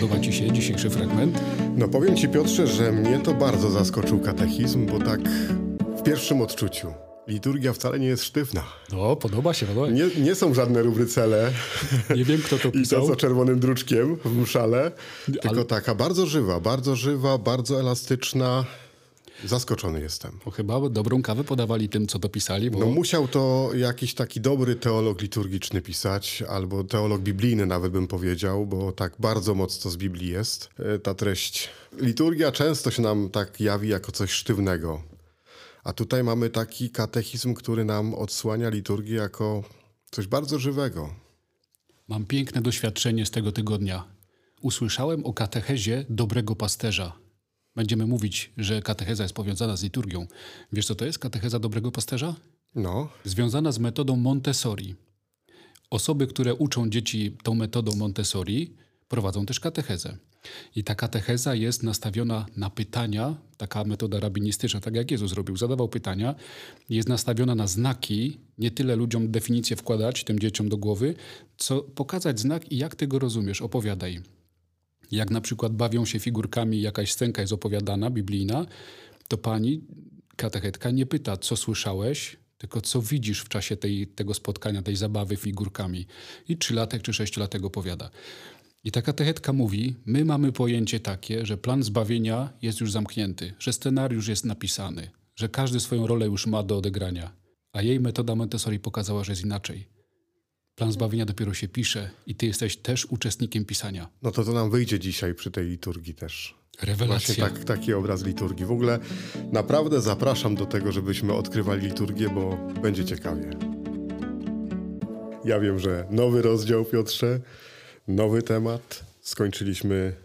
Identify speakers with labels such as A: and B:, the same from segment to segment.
A: podoba Ci się dzisiejszy fragment?
B: No powiem Ci Piotrze, że mnie to bardzo zaskoczył katechizm, bo tak w pierwszym odczuciu liturgia wcale nie jest sztywna.
A: No, podoba się, podoba.
B: Nie, nie są żadne rubrycele
A: Nie wiem, kto to
B: i to
A: pisał.
B: co czerwonym druczkiem w mszale, tylko
A: Ale-
B: taka bardzo żywa, bardzo żywa, bardzo elastyczna. Zaskoczony jestem.
A: Bo chyba dobrą kawę podawali tym, co to pisali, bo
B: No musiał to jakiś taki dobry teolog liturgiczny pisać, albo teolog biblijny nawet bym powiedział, bo tak bardzo mocno z Biblii jest e, ta treść. Liturgia często się nam tak jawi jako coś sztywnego, a tutaj mamy taki katechizm, który nam odsłania liturgię jako coś bardzo żywego.
A: mam piękne doświadczenie z tego tygodnia. Usłyszałem o katechezie dobrego pasterza. Będziemy mówić, że katecheza jest powiązana z liturgią. Wiesz, co to jest katecheza dobrego pasterza?
B: No,
A: Związana z metodą Montessori. Osoby, które uczą dzieci tą metodą Montessori, prowadzą też katechezę. I ta katecheza jest nastawiona na pytania, taka metoda rabinistyczna, tak jak Jezus robił, zadawał pytania, jest nastawiona na znaki, nie tyle ludziom definicję wkładać tym dzieciom do głowy, co pokazać znak i jak ty go rozumiesz, opowiadaj. Jak na przykład bawią się figurkami, jakaś scenka jest opowiadana, biblijna, to pani katechetka nie pyta, co słyszałeś, tylko co widzisz w czasie tej, tego spotkania, tej zabawy figurkami. I trzylatek czy sześciolatek opowiada. I ta katechetka mówi, my mamy pojęcie takie, że plan zbawienia jest już zamknięty, że scenariusz jest napisany, że każdy swoją rolę już ma do odegrania. A jej metoda Montessori pokazała, że jest inaczej. Plan zbawienia dopiero się pisze i ty jesteś też uczestnikiem pisania.
B: no to to nam wyjdzie dzisiaj przy tej liturgii też. Właśnie
A: Rewelacja.
B: tak, taki obraz liturgii. W ogóle naprawdę zapraszam do tego, żebyśmy odkrywali liturgię, bo będzie ciekawie. Ja wiem, że nowy rozdział, Piotrze, nowy temat. Skończyliśmy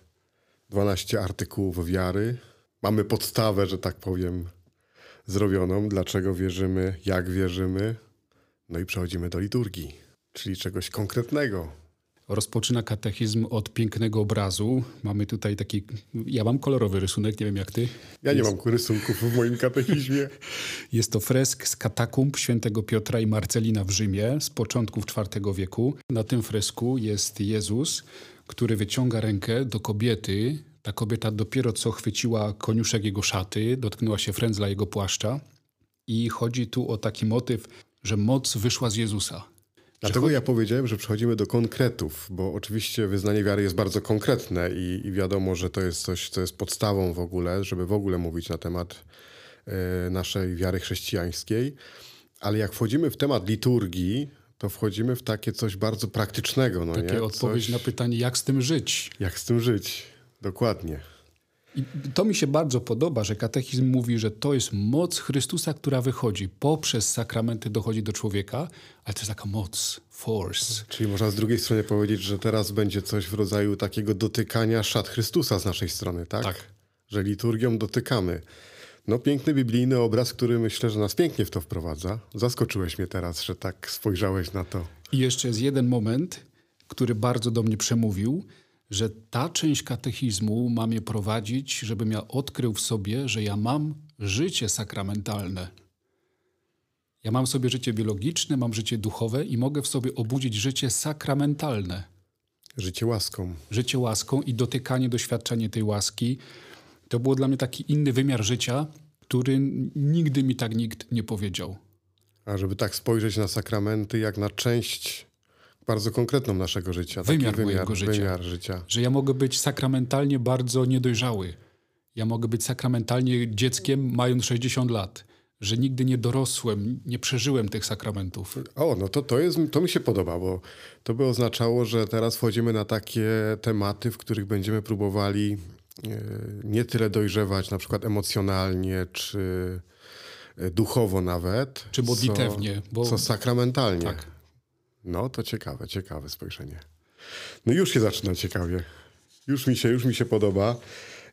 B: 12 artykułów wiary. Mamy podstawę, że tak powiem, zrobioną. Dlaczego wierzymy, jak wierzymy. No i przechodzimy do liturgii, czyli czegoś konkretnego.
A: Rozpoczyna katechizm od pięknego obrazu. Mamy tutaj taki, ja mam kolorowy rysunek, nie wiem jak ty.
B: Ja nie mam rysunków w moim katechizmie.
A: Jest to fresk z katakumb świętego Piotra i Marcelina w Rzymie z początków IV wieku. Na tym fresku jest Jezus, który wyciąga rękę do kobiety. Ta kobieta dopiero co chwyciła koniuszek jego szaty, dotknęła się frędzla jego płaszcza. I chodzi tu o taki motyw, że moc wyszła z Jezusa.
B: Dlatego ja powiedziałem, że przechodzimy do konkretów, bo oczywiście wyznanie wiary jest bardzo konkretne i, i wiadomo, że to jest coś, co jest podstawą w ogóle, żeby w ogóle mówić na temat e, naszej wiary chrześcijańskiej. Ale jak wchodzimy w temat liturgii, to wchodzimy w takie coś bardzo praktycznego. No
A: Takie
B: nie?
A: odpowiedź
B: coś,
A: na pytanie, jak z tym żyć.
B: Jak z tym żyć? Dokładnie.
A: I to mi się bardzo podoba, że katechizm mówi, że to jest moc Chrystusa, która wychodzi poprzez sakramenty, dochodzi do człowieka, ale to jest taka moc, force.
B: Czyli można z drugiej strony powiedzieć, że teraz będzie coś w rodzaju takiego dotykania szat Chrystusa z naszej strony, tak?
A: Tak.
B: Że liturgią dotykamy. No piękny biblijny obraz, który myślę, że nas pięknie w to wprowadza. Zaskoczyłeś mnie teraz, że tak spojrzałeś na to.
A: I jeszcze jest jeden moment, który bardzo do mnie przemówił, że ta część katechizmu ma mnie prowadzić, żebym ja odkrył w sobie, że ja mam życie sakramentalne. Ja mam w sobie życie biologiczne, mam życie duchowe i mogę w sobie obudzić życie sakramentalne.
B: Życie łaską.
A: życie łaską i dotykanie, doświadczenie tej łaski. To było dla mnie taki inny wymiar życia, który nigdy mi tak nikt nie powiedział.
B: A żeby tak spojrzeć na sakramenty jak na część bardzo konkretną naszego życia.
A: Wymiar mojego życia.
B: Wymiar życia.
A: Że ja mogę być sakramentalnie bardzo niedojrzały. Ja mogę być sakramentalnie dzieckiem, mając 60 lat. Że nigdy nie dorosłem, nie przeżyłem tych sakramentów.
B: O, no to, to, jest, to mi się podoba, bo to by oznaczało, że teraz wchodzimy na takie tematy, w których będziemy próbowali e, nie tyle dojrzewać na przykład emocjonalnie, czy e, duchowo nawet.
A: Czy modlitewnie,
B: Co,
A: bo-
B: co sakramentalnie.
A: Tak.
B: No to ciekawe, ciekawe spojrzenie. No już się zaczyna ciekawie. Już mi się, już mi się podoba.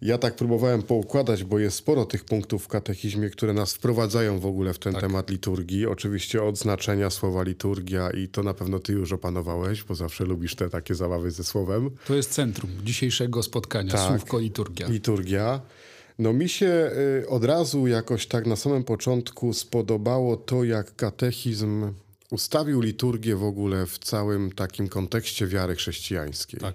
B: Ja tak próbowałem poukładać, bo jest sporo tych punktów w katechizmie, które nas wprowadzają w ogóle w ten temat liturgii. Oczywiście od znaczenia słowa liturgia i to na pewno ty już opanowałeś, bo zawsze lubisz te takie zabawy ze słowem.
A: To jest centrum dzisiejszego spotkania,
B: Tak.
A: słówko liturgia.
B: Liturgia. No mi się y, od razu jakoś tak na samym początku spodobało to, jak katechizm ustawił liturgię w ogóle w całym takim kontekście wiary chrześcijańskiej.
A: Tak.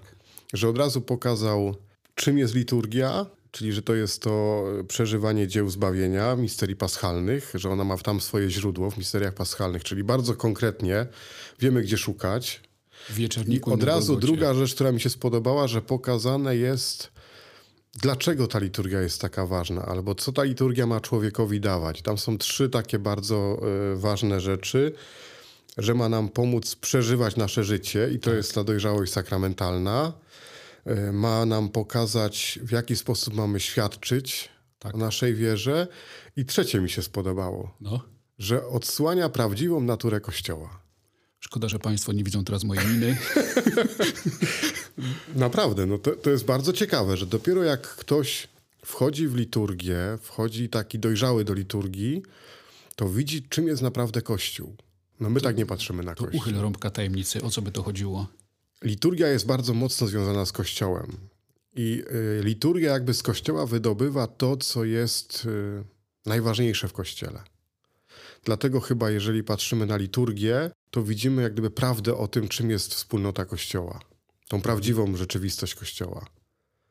B: że od razu pokazał, czym jest liturgia, czyli że to jest to przeżywanie dzieł zbawienia, misterii paschalnych, że ona ma tam swoje źródło w misteriach paschalnych, czyli bardzo konkretnie wiemy, gdzie szukać.
A: W wieczorniku
B: I od razu druga rzecz, która mi się spodobała, że pokazane jest, dlaczego ta liturgia jest taka ważna, albo co ta liturgia ma człowiekowi dawać. Tam są trzy takie bardzo y, ważne rzeczy, że ma nam pomóc przeżywać nasze życie i to
A: Tak.
B: jest ta dojrzałość sakramentalna. Y, ma nam pokazać, w jaki sposób mamy świadczyć
A: Tak.
B: o naszej wierze. I trzecie mi się spodobało,
A: No.
B: że odsłania prawdziwą naturę Kościoła.
A: Szkoda, że Państwo nie widzą teraz mojej miny.
B: Naprawdę, no to, to jest bardzo ciekawe, że dopiero jak ktoś wchodzi w liturgię, wchodzi taki dojrzały do liturgii, to widzi, czym jest naprawdę Kościół. No my tak nie patrzymy na
A: To
B: Kościół.
A: uchyl rąbka tajemnicy. O co by to chodziło?
B: Liturgia jest bardzo mocno związana z Kościołem. I y, liturgia jakby z Kościoła wydobywa to, co jest y, najważniejsze w Kościele. Dlatego chyba, jeżeli patrzymy na liturgię, to widzimy jak gdyby prawdę o tym, czym jest wspólnota Kościoła. Tą prawdziwą rzeczywistość Kościoła.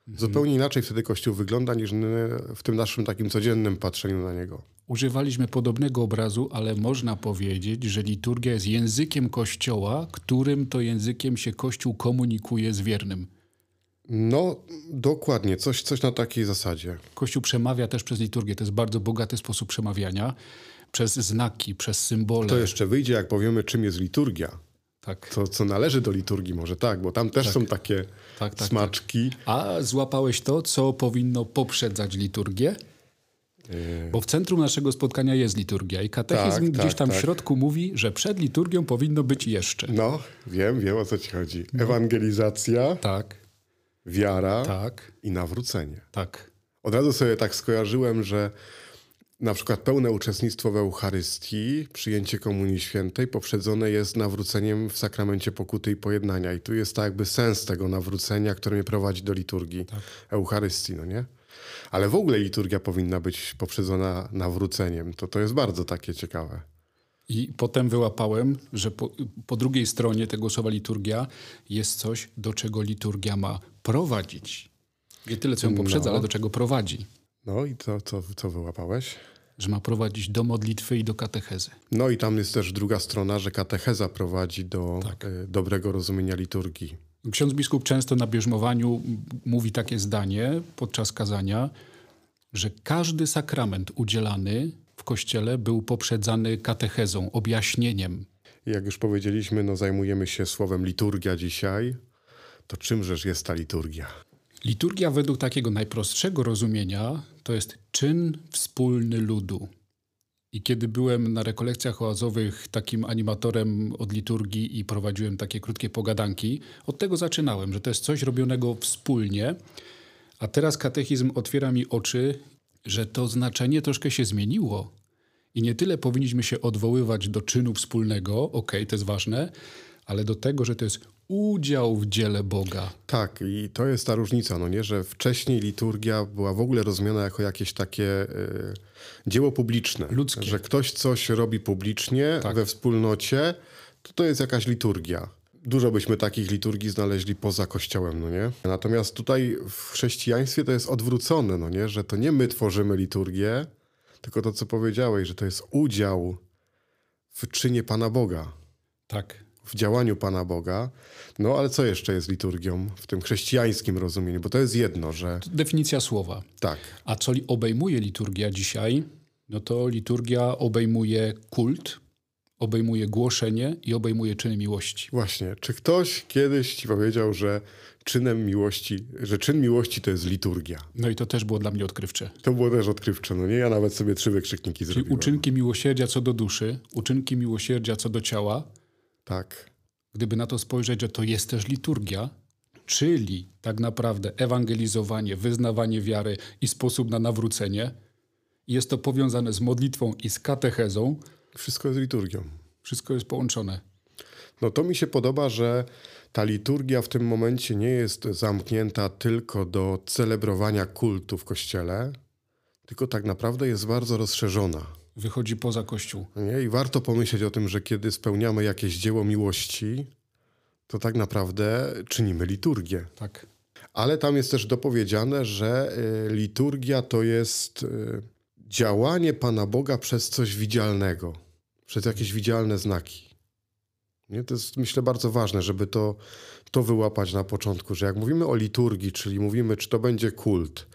B: Zupełnie inaczej wtedy Kościół wygląda niż w tym naszym takim codziennym patrzeniu na niego.
A: Używaliśmy podobnego obrazu, ale można powiedzieć, że liturgia jest językiem Kościoła, którym to językiem się Kościół komunikuje z wiernym.
B: No, dokładnie, coś, coś na takiej zasadzie.
A: Kościół przemawia też przez liturgię. To jest bardzo bogaty sposób przemawiania. Przez znaki, przez symbole.
B: To jeszcze wyjdzie, jak powiemy, czym jest liturgia.
A: Tak.
B: To, co należy do liturgii, może tak, bo tam też są takie
A: Tak, tak,
B: smaczki.
A: A złapałeś to, co powinno poprzedzać liturgię? Bo w centrum naszego spotkania jest liturgia i katechizm
B: Tak,
A: gdzieś
B: tak,
A: tam w
B: tak.
A: środku mówi, że przed liturgią powinno być jeszcze.
B: No, wiem, wiem o co ci chodzi.
A: No.
B: Ewangelizacja,
A: Tak,
B: wiara
A: tak,
B: i nawrócenie.
A: tak.
B: Od razu sobie tak skojarzyłem, że na przykład pełne uczestnictwo w Eucharystii, przyjęcie Komunii Świętej poprzedzone jest nawróceniem w sakramencie pokuty i pojednania. I tu jest tak jakby sens tego nawrócenia, które mnie prowadzi do liturgii Eucharystii, no nie? Ale w ogóle liturgia powinna być poprzedzona nawróceniem. To, to jest bardzo takie ciekawe.
A: I potem wyłapałem, że po, po drugiej stronie tego słowa liturgia jest coś, do czego liturgia ma prowadzić. Nie tyle, co ją poprzedza, ale do czego prowadzi.
B: No i co, co, co wyłapałeś?
A: Że ma prowadzić do modlitwy i do katechezy.
B: No i tam jest też druga strona, że katecheza prowadzi do
A: Tak.
B: e, dobrego rozumienia liturgii.
A: Ksiądz biskup często na bierzmowaniu mówi takie zdanie podczas kazania, że każdy sakrament udzielany w kościele był poprzedzany katechezą, objaśnieniem.
B: Jak już powiedzieliśmy, no zajmujemy się słowem liturgia dzisiaj. To czymżeż jest ta liturgia?
A: Liturgia według takiego najprostszego rozumienia to jest czyn wspólny ludu. I kiedy byłem na rekolekcjach oazowych takim animatorem od liturgii i prowadziłem takie krótkie pogadanki, od tego zaczynałem, że to jest coś robionego wspólnie. A teraz katechizm otwiera mi oczy, że to znaczenie troszkę się zmieniło. I nie tyle powinniśmy się odwoływać do czynu wspólnego, okej, to jest ważne, ale do tego, że to jest udział w dziele Boga.
B: Tak, i to jest ta różnica, no nie, że wcześniej liturgia była w ogóle rozumiana jako jakieś takie e, dzieło publiczne.
A: Ludzkie.
B: Że ktoś coś robi publicznie
A: Tak.
B: we wspólnocie, to to jest jakaś liturgia. Dużo byśmy takich liturgii znaleźli poza kościołem, no nie? Natomiast tutaj w chrześcijaństwie to jest odwrócone, no nie? Że to nie my tworzymy liturgię, tylko to, co powiedziałeś, że to jest udział w czynie Pana Boga
A: Tak.
B: W działaniu Pana Boga. No ale co jeszcze jest liturgią w tym chrześcijańskim rozumieniu? Bo to jest jedno, że
A: Definicja słowa.
B: tak,
A: A co obejmuje liturgia dzisiaj? No to liturgia obejmuje kult, obejmuje głoszenie i obejmuje czyny miłości.
B: właśnie. Czy ktoś kiedyś ci powiedział, że czynem miłości, że czyn miłości to jest liturgia?
A: No i to też było dla mnie odkrywcze.
B: To było też odkrywcze, no nie? Ja nawet sobie trzy wykrzykniki
A: Czyli
B: zrobiłem.
A: uczynki miłosierdzia co do duszy, uczynki miłosierdzia co do ciała.
B: Tak.
A: Gdyby na to spojrzeć, że to jest też liturgia, czyli tak naprawdę ewangelizowanie, wyznawanie wiary i sposób na nawrócenie. Jest to powiązane z modlitwą i z katechezą.
B: Wszystko jest liturgią.
A: Wszystko jest połączone.
B: No to mi się podoba, że ta liturgia w tym momencie nie jest zamknięta tylko do celebrowania kultu w kościele, tylko tak naprawdę jest bardzo rozszerzona.
A: Wychodzi poza Kościół.
B: Nie? I warto pomyśleć o tym, że kiedy spełniamy jakieś dzieło miłości, to tak naprawdę czynimy liturgię.
A: Tak.
B: Ale tam jest też dopowiedziane, że y, liturgia to jest y, działanie Pana Boga przez coś widzialnego, przez jakieś widzialne znaki. Nie? To jest myślę bardzo ważne, żeby to, to wyłapać na początku, że jak mówimy o liturgii, czyli mówimy, czy to będzie kult,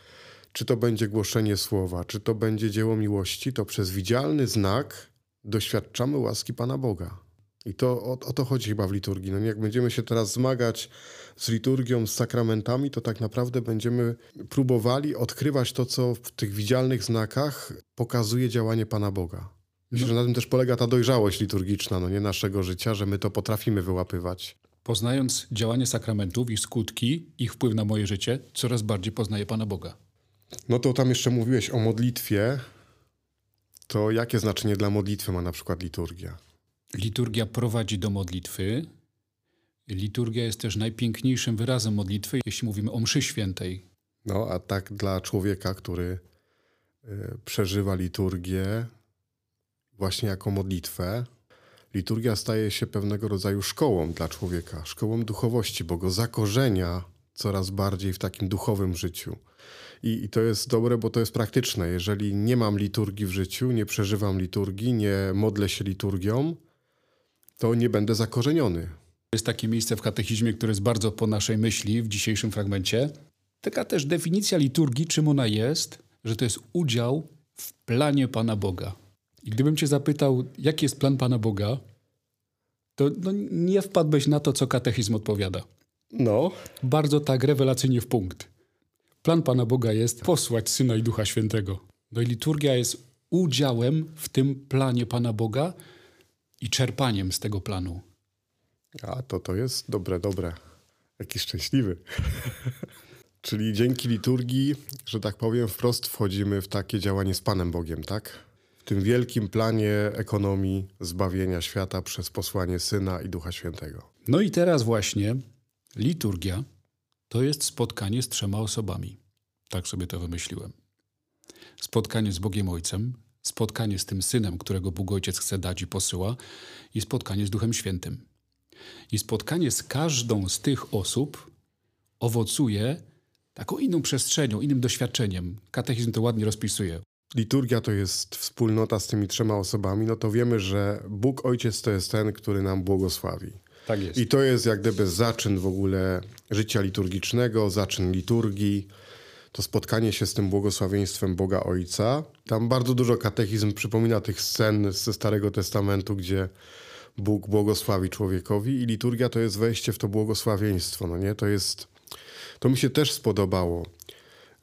B: czy to będzie głoszenie słowa, czy to będzie dzieło miłości, to przez widzialny znak doświadczamy łaski Pana Boga. I to o, o, to chodzi chyba w liturgii. No jak będziemy się teraz zmagać z liturgią, z sakramentami, to tak naprawdę będziemy próbowali odkrywać to, co w tych widzialnych znakach pokazuje działanie Pana Boga. Myślę, że na tym też polega ta dojrzałość liturgiczna, no nie naszego życia, że my to potrafimy wyłapywać.
A: Poznając działanie sakramentów i skutki, ich wpływ na moje życie, coraz bardziej poznaję Pana Boga.
B: No to tam jeszcze mówiłeś o modlitwie. To jakie znaczenie dla modlitwy ma na przykład liturgia?
A: Liturgia prowadzi do modlitwy. Liturgia jest też najpiękniejszym wyrazem modlitwy, jeśli mówimy o mszy świętej.
B: No, a tak dla człowieka, który y, przeżywa liturgię właśnie jako modlitwę, liturgia staje się pewnego rodzaju szkołą dla człowieka, szkołą duchowości, bo go zakorzenia coraz bardziej w takim duchowym życiu. I, I, to jest dobre, bo to jest praktyczne. Jeżeli nie mam liturgii w życiu, nie przeżywam liturgii, nie modlę się liturgią, to nie będę zakorzeniony.
A: Jest takie miejsce w katechizmie, które jest bardzo po naszej myśli w dzisiejszym fragmencie. Taka też definicja liturgii, czym ona jest, że to jest udział w planie Pana Boga. I gdybym cię zapytał, jaki jest plan Pana Boga, to no, nie wpadłbyś na to, co katechizm odpowiada.
B: No.
A: Bardzo tak rewelacyjnie w punkt. Plan Pana Boga jest posłać Syna i Ducha Świętego. No i liturgia jest udziałem w tym planie Pana Boga, i czerpaniem z tego planu.
B: A to to jest dobre, dobre. Jaki szczęśliwy. Czyli dzięki liturgii, że tak powiem, wprost wchodzimy w takie działanie z Panem Bogiem, tak? W tym wielkim planie ekonomii zbawienia świata przez posłanie Syna i Ducha Świętego.
A: No i teraz właśnie liturgia to jest spotkanie z trzema osobami. Tak sobie to wymyśliłem. Spotkanie z Bogiem Ojcem, spotkanie z tym synem, którego Bóg Ojciec chce dać i posyła, i spotkanie z Duchem Świętym. I spotkanie z każdą z tych osób owocuje taką inną przestrzenią, innym doświadczeniem. Katechizm to ładnie rozpisuje.
B: Liturgia to jest wspólnota z tymi trzema osobami, no to wiemy, że Bóg Ojciec to jest ten, który nam błogosławi.
A: Tak jest.
B: I to jest jak gdyby zaczyn w ogóle życia liturgicznego, zaczyn liturgii to spotkanie się z tym błogosławieństwem Boga Ojca. Tam bardzo dużo katechizm przypomina tych scen ze Starego Testamentu, gdzie Bóg błogosławi człowiekowi i liturgia to jest wejście w to błogosławieństwo. No nie? To jest, to mi się też spodobało,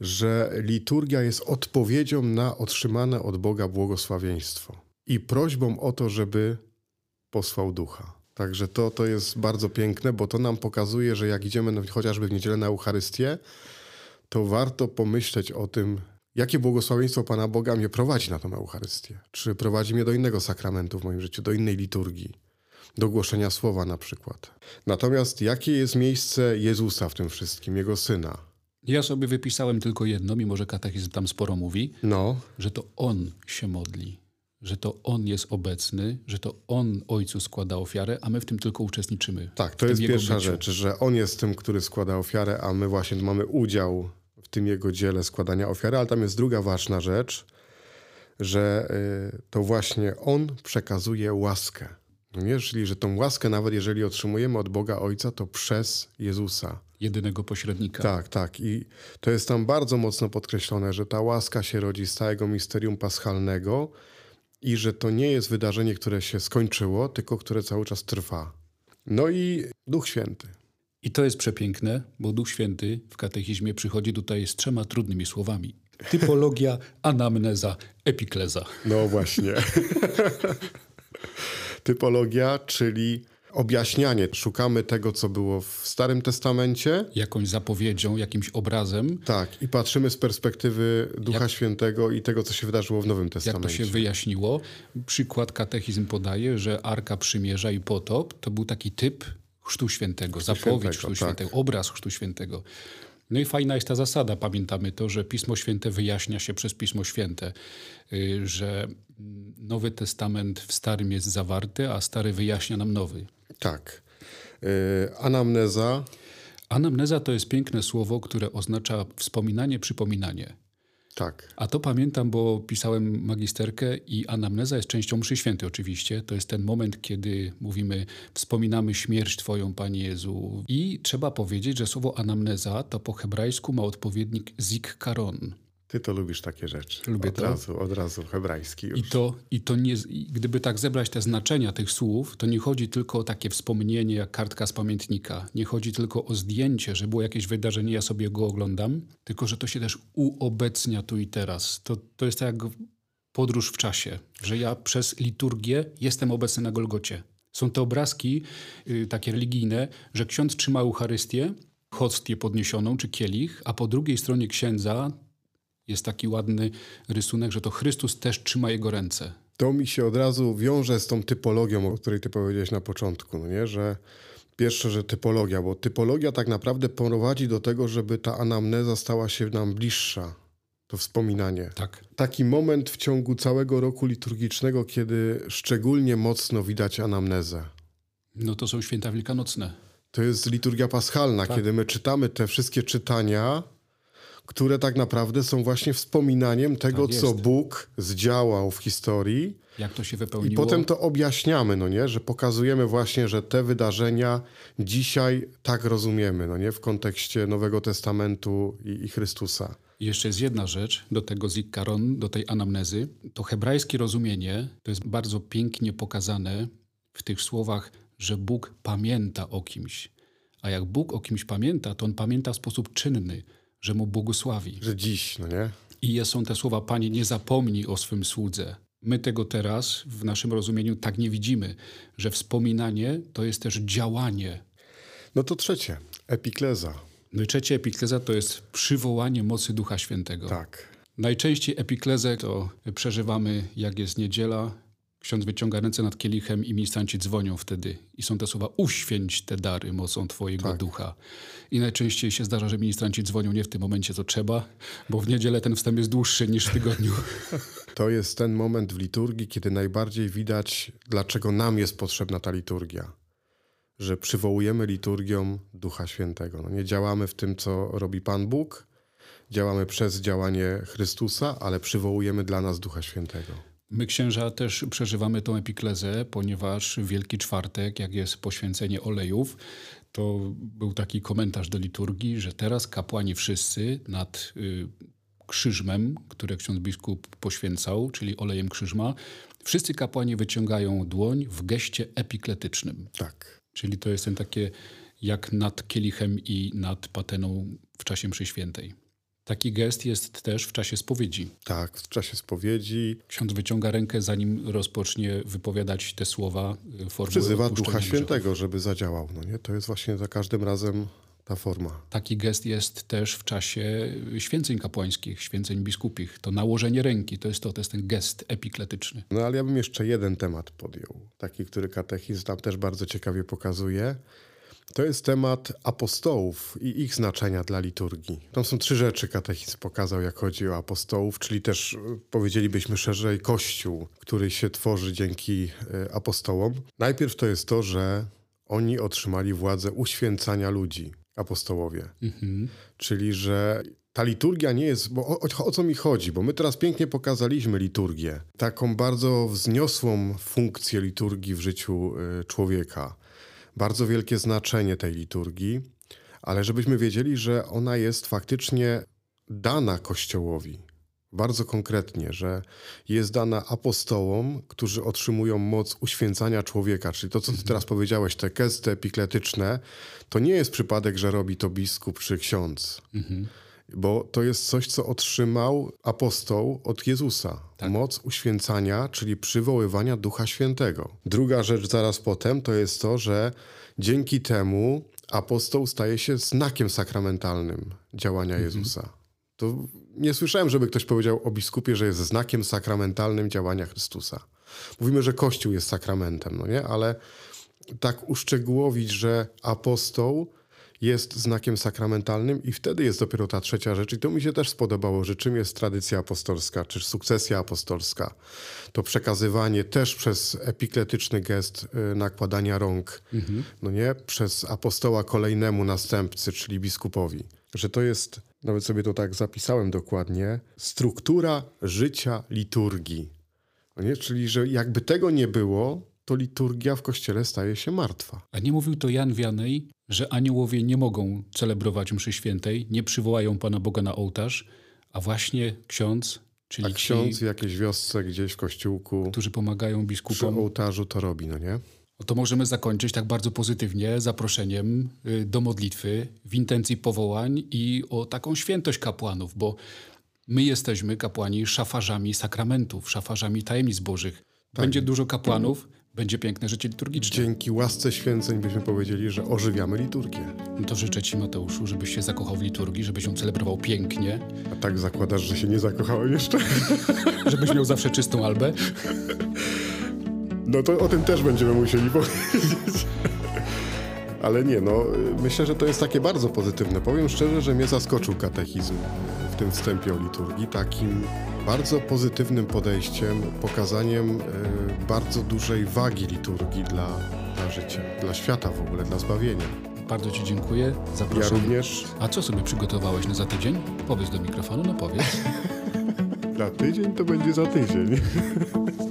B: że liturgia jest odpowiedzią na otrzymane od Boga błogosławieństwo i prośbą o to, żeby posłał ducha. Także to, to jest bardzo piękne, bo to nam pokazuje, że jak idziemy chociażby w niedzielę na Eucharystię, to warto pomyśleć o tym, jakie błogosławieństwo Pana Boga mnie prowadzi na tą Eucharystię. Czy prowadzi mnie do innego sakramentu w moim życiu, do innej liturgii, do głoszenia słowa na przykład. Natomiast jakie jest miejsce Jezusa w tym wszystkim, Jego Syna?
A: Ja sobie wypisałem tylko jedno, mimo że katechizm tam sporo mówi,
B: no.
A: że to On się modli, że to On jest obecny, że to On Ojcu składa ofiarę, a my w tym tylko uczestniczymy.
B: Tak, to jest pierwsza rzecz, że On jest tym, który składa ofiarę, a my właśnie mamy udział w tym Jego dziele składania ofiary, ale tam jest druga ważna rzecz, że y, to właśnie On przekazuje łaskę. Czyli, że tą łaskę, nawet jeżeli otrzymujemy od Boga Ojca, to przez Jezusa.
A: Jedynego pośrednika.
B: Tak, tak. I to jest tam bardzo mocno podkreślone, że ta łaska się rodzi z całego misterium paschalnego, i że to nie jest wydarzenie, które się skończyło, tylko które cały czas trwa. No i Duch Święty.
A: I to jest przepiękne, bo Duch Święty w katechizmie przychodzi tutaj z trzema trudnymi słowami. Typologia, anamneza, epikleza.
B: No właśnie. Typologia, czyli objaśnianie. Szukamy tego, co było w Starym Testamencie.
A: Jakąś zapowiedzią, jakimś obrazem.
B: Tak, i patrzymy z perspektywy Ducha Jak... Świętego i tego, co się wydarzyło w Nowym Testamencie.
A: Jak to się wyjaśniło. Przykład katechizm podaje, że Arka Przymierza i Potop to był taki typ Chrztu Świętego, Chrztu zapowiedź Świętego, Chrztu tak. Świętego, obraz Chrztu Świętego. No i fajna jest ta zasada, pamiętamy to, że Pismo Święte wyjaśnia się przez Pismo Święte, y, że Nowy Testament w Starym jest zawarty, a Stary wyjaśnia nam Nowy.
B: Tak. Yy, anamneza.
A: Anamneza to jest piękne słowo, które oznacza wspominanie, przypominanie.
B: Tak.
A: A to pamiętam, bo pisałem magisterkę i anamneza jest częścią mszy świętej oczywiście. To jest ten moment, kiedy mówimy, wspominamy śmierć Twoją, Panie Jezu. I trzeba powiedzieć, że słowo anamneza to po hebrajsku ma odpowiednik zikkaron.
B: Ty to lubisz takie rzeczy.
A: Lubię
B: od
A: to.
B: razu, od razu hebrajski już.
A: I to, i to nie, gdyby tak zebrać te znaczenia tych słów, to nie chodzi tylko o takie wspomnienie jak kartka z pamiętnika. Nie chodzi tylko o zdjęcie, że było jakieś wydarzenie, ja sobie go oglądam, tylko że to się też uobecnia tu i teraz. To, to jest tak jak podróż w czasie, że ja przez liturgię jestem obecny na Golgocie. Są te obrazki y, takie religijne, że ksiądz trzyma Eucharystię, hostię podniesioną czy kielich, a po drugiej stronie księdza jest taki ładny rysunek, że to Chrystus też trzyma jego ręce.
B: To mi się od razu wiąże z tą typologią, o której ty powiedziałeś na początku, no nie? że pierwsze, że typologia, bo typologia tak naprawdę prowadzi do tego, żeby ta anamneza stała się nam bliższa, to wspominanie.
A: Tak.
B: Taki moment w ciągu całego roku liturgicznego, kiedy szczególnie mocno widać anamnezę.
A: No to są święta wielkanocne.
B: To jest liturgia paschalna,
A: Tak.
B: kiedy my czytamy te wszystkie czytania, które tak naprawdę są właśnie wspominaniem tego,
A: Tak
B: co. Bóg zdziałał w historii.
A: Jak to się
B: I
A: wypełniło.
B: potem to objaśniamy, no nie? Że pokazujemy właśnie, że te wydarzenia dzisiaj tak rozumiemy, no nie? W kontekście Nowego Testamentu i, i Chrystusa.
A: I Jeszcze jest jedna rzecz do tego zikkaron, do tej anamnezy. To hebrajskie rozumienie to jest bardzo pięknie pokazane w tych słowach, że Bóg pamięta o kimś. A jak Bóg o kimś pamięta, to On pamięta w sposób czynny, że Mu błogosławi.
B: Że dziś, no nie?
A: I są te słowa, Panie, nie zapomnij o swym słudze. My tego teraz w naszym rozumieniu tak nie widzimy, że wspominanie to jest też działanie.
B: No to trzecie, epikleza.
A: No i trzecie epikleza to jest przywołanie mocy Ducha Świętego.
B: Tak.
A: Najczęściej epiklezę to przeżywamy, jak jest niedziela. Ksiądz wyciąga ręce nad kielichem i ministranci dzwonią wtedy. I są te słowa, uświęć te dary mocą Twojego ducha. I najczęściej się zdarza, że ministranci dzwonią nie w tym momencie, co trzeba, bo w niedzielę ten wstęp jest dłuższy niż w tygodniu.
B: To jest ten moment w liturgii, kiedy najbardziej widać, dlaczego nam jest potrzebna ta liturgia. Że przywołujemy liturgią Ducha Świętego. No nie działamy w tym, co robi Pan Bóg, działamy przez działanie Chrystusa, ale przywołujemy dla nas Ducha Świętego.
A: My księża też przeżywamy tą epiklezę, ponieważ Wielki Czwartek, jak jest poświęcenie olejów, to był taki komentarz do liturgii, że teraz kapłani wszyscy nad y, krzyżmem, które ksiądz biskup poświęcał, czyli olejem krzyżma, wszyscy kapłani wyciągają dłoń w geście epikletycznym.
B: Tak.
A: Czyli to jest ten takie jak nad kielichem i nad pateną w czasie mszy świętej. Taki gest jest też w czasie spowiedzi.
B: Tak, w czasie spowiedzi
A: Ksiądz wyciąga rękę, zanim rozpocznie wypowiadać te słowa. y, formuły
B: przyzywa Ducha
A: grzechów.
B: Świętego, żeby zadziałał. No nie? To jest właśnie za każdym razem ta forma.
A: Taki gest jest też w czasie święceń kapłańskich, święceń biskupich. To nałożenie ręki, to jest to, to jest ten gest epikletyczny.
B: No ale ja bym jeszcze jeden temat podjął, taki, który katechizm tam też bardzo ciekawie pokazuje. To jest temat apostołów i ich znaczenia dla liturgii. Tam są trzy rzeczy katechizm pokazał, jak chodzi o apostołów, czyli też y, powiedzielibyśmy szerzej Kościół, który się tworzy dzięki y, apostołom. Najpierw to jest to, że oni otrzymali władzę uświęcania ludzi, apostołowie. Czyli, że ta liturgia nie jest, bo o, o, co mi chodzi? Bo my teraz pięknie pokazaliśmy liturgię, taką bardzo wzniosłą funkcję liturgii w życiu y, człowieka, bardzo wielkie znaczenie tej liturgii, ale żebyśmy wiedzieli, że ona jest faktycznie dana Kościołowi. Bardzo konkretnie, że jest dana apostołom, którzy otrzymują moc uświęcania człowieka. Czyli to, co ty teraz powiedziałeś, te gesty epikletyczne, to nie jest przypadek, że robi to biskup czy ksiądz. Bo to jest coś, co otrzymał apostoł od Jezusa. Moc uświęcania, czyli przywoływania Ducha Świętego. Druga rzecz zaraz potem to jest to, że dzięki temu apostoł staje się znakiem sakramentalnym działania Jezusa. To nie słyszałem, żeby ktoś powiedział o biskupie, że jest znakiem sakramentalnym działania Chrystusa. Mówimy, że Kościół jest sakramentem, no nie? Ale tak uszczegółowić, że apostoł jest znakiem sakramentalnym i wtedy jest dopiero ta trzecia rzecz. I to mi się też spodobało, że czym jest tradycja apostolska, czy sukcesja apostolska. To przekazywanie też przez epikletyczny gest y, nakładania rąk, no nie, przez apostoła kolejnemu następcy, czyli biskupowi. Że to jest, nawet sobie to tak zapisałem dokładnie, struktura życia liturgii. No nie? Czyli, że jakby tego nie było, to liturgia w kościele staje się martwa.
A: A nie mówił to Jan Wianej, że aniołowie nie mogą celebrować mszy świętej, nie przywołają Pana Boga na ołtarz, a właśnie ksiądz, czyli
B: A ksiądz w jakiejś wiosce gdzieś w kościółku
A: którzy pomagają
B: przy
A: biskupom.
B: ołtarzu to robi, no nie?
A: No to możemy zakończyć tak bardzo pozytywnie zaproszeniem y, do modlitwy w intencji powołań i o taką świętość kapłanów, bo my jesteśmy kapłani szafarzami sakramentów, szafarzami tajemnic bożych. Będzie dużo kapłanów, będzie piękne życie liturgiczne.
B: Dzięki łasce święceń byśmy powiedzieli, że ożywiamy liturgię.
A: No to życzę Ci, Mateuszu, żebyś się zakochał w liturgii, żebyś ją celebrował pięknie,
B: A tak zakładasz, że się nie zakochałem jeszcze?
A: żebyś miał zawsze czystą albę.
B: No to o tym też będziemy musieli powiedzieć. Ale nie, no myślę, że to jest takie bardzo pozytywne. Powiem szczerze, że mnie zaskoczył katechizm w tym wstępie o liturgii takim bardzo pozytywnym podejściem, pokazaniem e, bardzo dużej wagi liturgii dla, dla życia, dla świata w ogóle, dla zbawienia.
A: Bardzo Ci dziękuję.
B: Ja
A: Zapraszam.
B: również
A: A co sobie przygotowałeś na za tydzień? Powiedz do mikrofonu, no powiedz.
B: za tydzień to będzie za tydzień.